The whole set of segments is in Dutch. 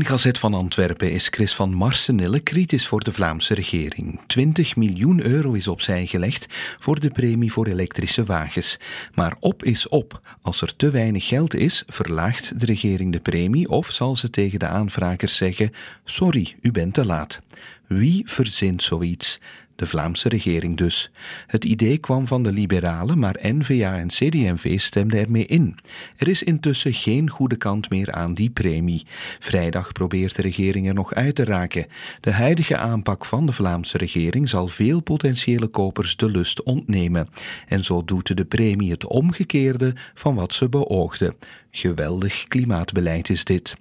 In Gazet van Antwerpen is Chris van Marsenille kritisch voor de Vlaamse regering. 20 miljoen euro is opzij gelegd voor de premie voor elektrische wagens. Maar op is op. Als er te weinig geld is, verlaagt de regering de premie of zal ze tegen de aanvragers zeggen: Sorry, u bent te laat. Wie verzint zoiets? de Vlaamse regering dus. Het idee kwam van de liberalen, maar N-VA en CD&V stemden ermee in. Er is intussen geen goede kant meer aan die premie. Vrijdag probeert de regering er nog uit te raken. De huidige aanpak van de Vlaamse regering zal veel potentiële kopers de lust ontnemen. En zo doet de premie het omgekeerde van wat ze beoogde. Geweldig klimaatbeleid is dit.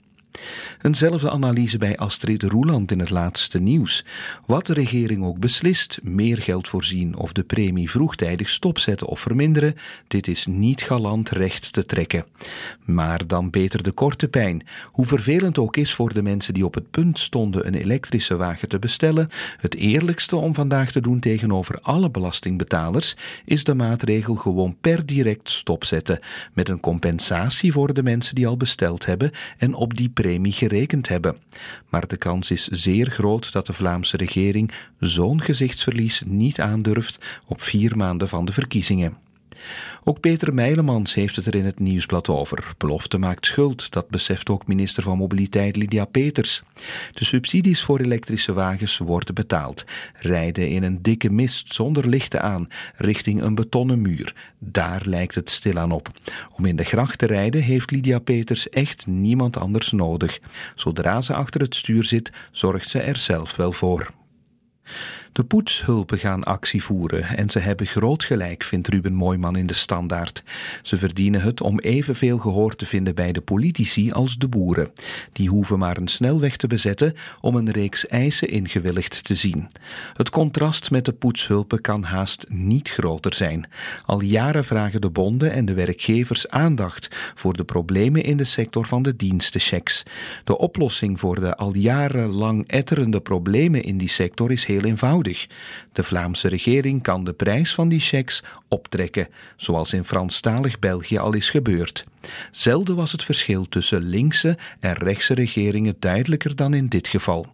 Eenzelfde analyse bij Astrid Roeland in het laatste nieuws. Wat de regering ook beslist, meer geld voorzien of de premie vroegtijdig stopzetten of verminderen, dit is niet galant recht te trekken. Maar dan beter de korte pijn. Hoe vervelend ook is voor de mensen die op het punt stonden een elektrische wagen te bestellen, het eerlijkste om vandaag te doen tegenover alle belastingbetalers is de maatregel gewoon per direct stopzetten, met een compensatie voor de mensen die al besteld hebben en op die premie gerekend hebben. Maar de kans is zeer groot dat de Vlaamse regering zo'n gezichtsverlies niet aandurft op vier maanden van de verkiezingen. Ook Peter Meilemans heeft het er in het nieuwsblad over. Belofte maakt schuld, dat beseft ook minister van Mobiliteit Lydia Peters. De subsidies voor elektrische wagens worden betaald. Rijden in een dikke mist zonder lichten aan, richting een betonnen muur. Daar lijkt het stilaan op. Om in de gracht te rijden heeft Lydia Peters echt niemand anders nodig. Zodra ze achter het stuur zit, zorgt ze er zelf wel voor. De poetshulpen gaan actie voeren en ze hebben groot gelijk, vindt Ruben Mooiman in de Standaard. Ze verdienen het om evenveel gehoor te vinden bij de politici als de boeren. Die hoeven maar een snelweg te bezetten om een reeks eisen ingewilligd te zien. Het contrast met de poetshulpen kan haast niet groter zijn. Al jaren vragen de bonden en de werkgevers aandacht voor de problemen in de sector van de dienstenchecks. De oplossing voor de al jarenlang etterende problemen in die sector is heel eenvoudig de Vlaamse regering kan de prijs van die checks optrekken, zoals in Franstalig België al is gebeurd. Zelden was het verschil tussen linkse en rechtse regeringen duidelijker dan in dit geval.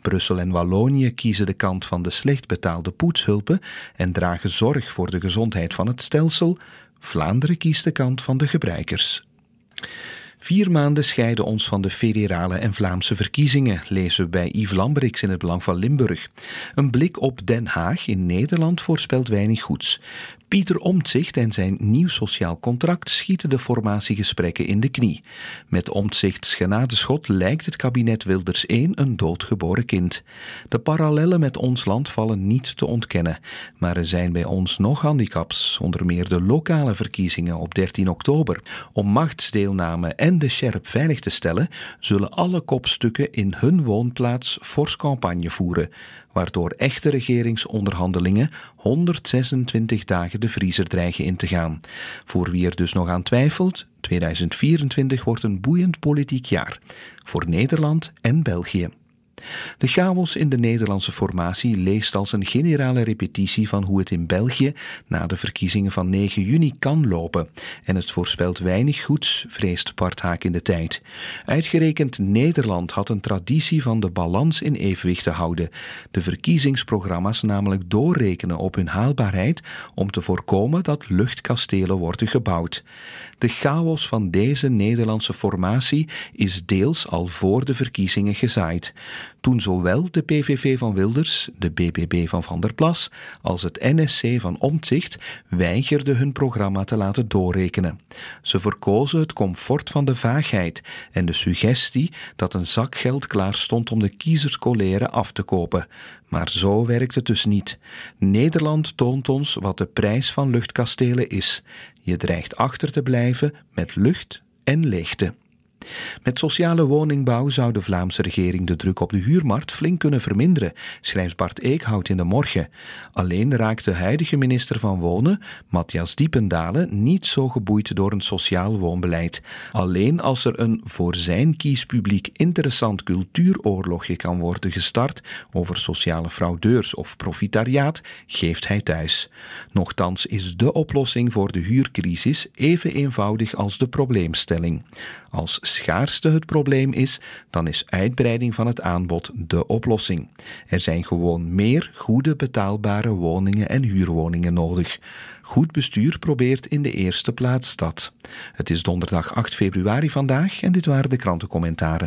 Brussel en Wallonië kiezen de kant van de slecht betaalde poetshulpen en dragen zorg voor de gezondheid van het stelsel. Vlaanderen kiest de kant van de gebruikers. Vier maanden scheiden ons van de federale en Vlaamse verkiezingen, lezen we bij Yves Lambrix in het Belang van Limburg. Een blik op Den Haag in Nederland voorspelt weinig goeds. Pieter Omtzigt en zijn nieuw sociaal contract schieten de formatiegesprekken in de knie. Met Omtzigts genadeschot lijkt het kabinet Wilders 1 een doodgeboren kind. De parallellen met ons land vallen niet te ontkennen, maar er zijn bij ons nog handicaps, onder meer de lokale verkiezingen op 13 oktober. Om machtsdeelname en de scherp veilig te stellen, zullen alle kopstukken in hun woonplaats fors campagne voeren waardoor echte regeringsonderhandelingen 126 dagen de vriezer dreigen in te gaan. Voor wie er dus nog aan twijfelt, 2024 wordt een boeiend politiek jaar voor Nederland en België. De chaos in de Nederlandse formatie leest als een generale repetitie van hoe het in België na de verkiezingen van 9 juni kan lopen. En het voorspelt weinig goeds, vreest Bart Haak in de tijd. Uitgerekend Nederland had een traditie van de balans in evenwicht te houden. De verkiezingsprogramma's namelijk doorrekenen op hun haalbaarheid om te voorkomen dat luchtkastelen worden gebouwd. De chaos van deze Nederlandse formatie is deels al voor de verkiezingen gezaaid toen zowel de PVV van Wilders, de BBB van Van der Plas, als het NSC van Omtzigt weigerden hun programma te laten doorrekenen. Ze verkozen het comfort van de vaagheid en de suggestie dat een zak geld klaar stond om de kiezerscoleren af te kopen. Maar zo werkt het dus niet. Nederland toont ons wat de prijs van luchtkastelen is. Je dreigt achter te blijven met lucht en leegte. Met sociale woningbouw zou de Vlaamse regering de druk op de huurmarkt flink kunnen verminderen, schrijft Bart Eekhout in de morgen. Alleen raakt de huidige minister van Wonen, Matthias Diependalen, niet zo geboeid door een sociaal woonbeleid. Alleen als er een voor zijn kiespubliek interessant cultuuroorlogje kan worden gestart over sociale fraudeurs of profitariaat, geeft hij thuis. Nochtans is de oplossing voor de huurcrisis even eenvoudig als de probleemstelling. Als schaarste het probleem is, dan is uitbreiding van het aanbod de oplossing. Er zijn gewoon meer goede betaalbare woningen en huurwoningen nodig. Goed bestuur probeert in de eerste plaats dat. Het is donderdag 8 februari vandaag en dit waren de krantencommentaren.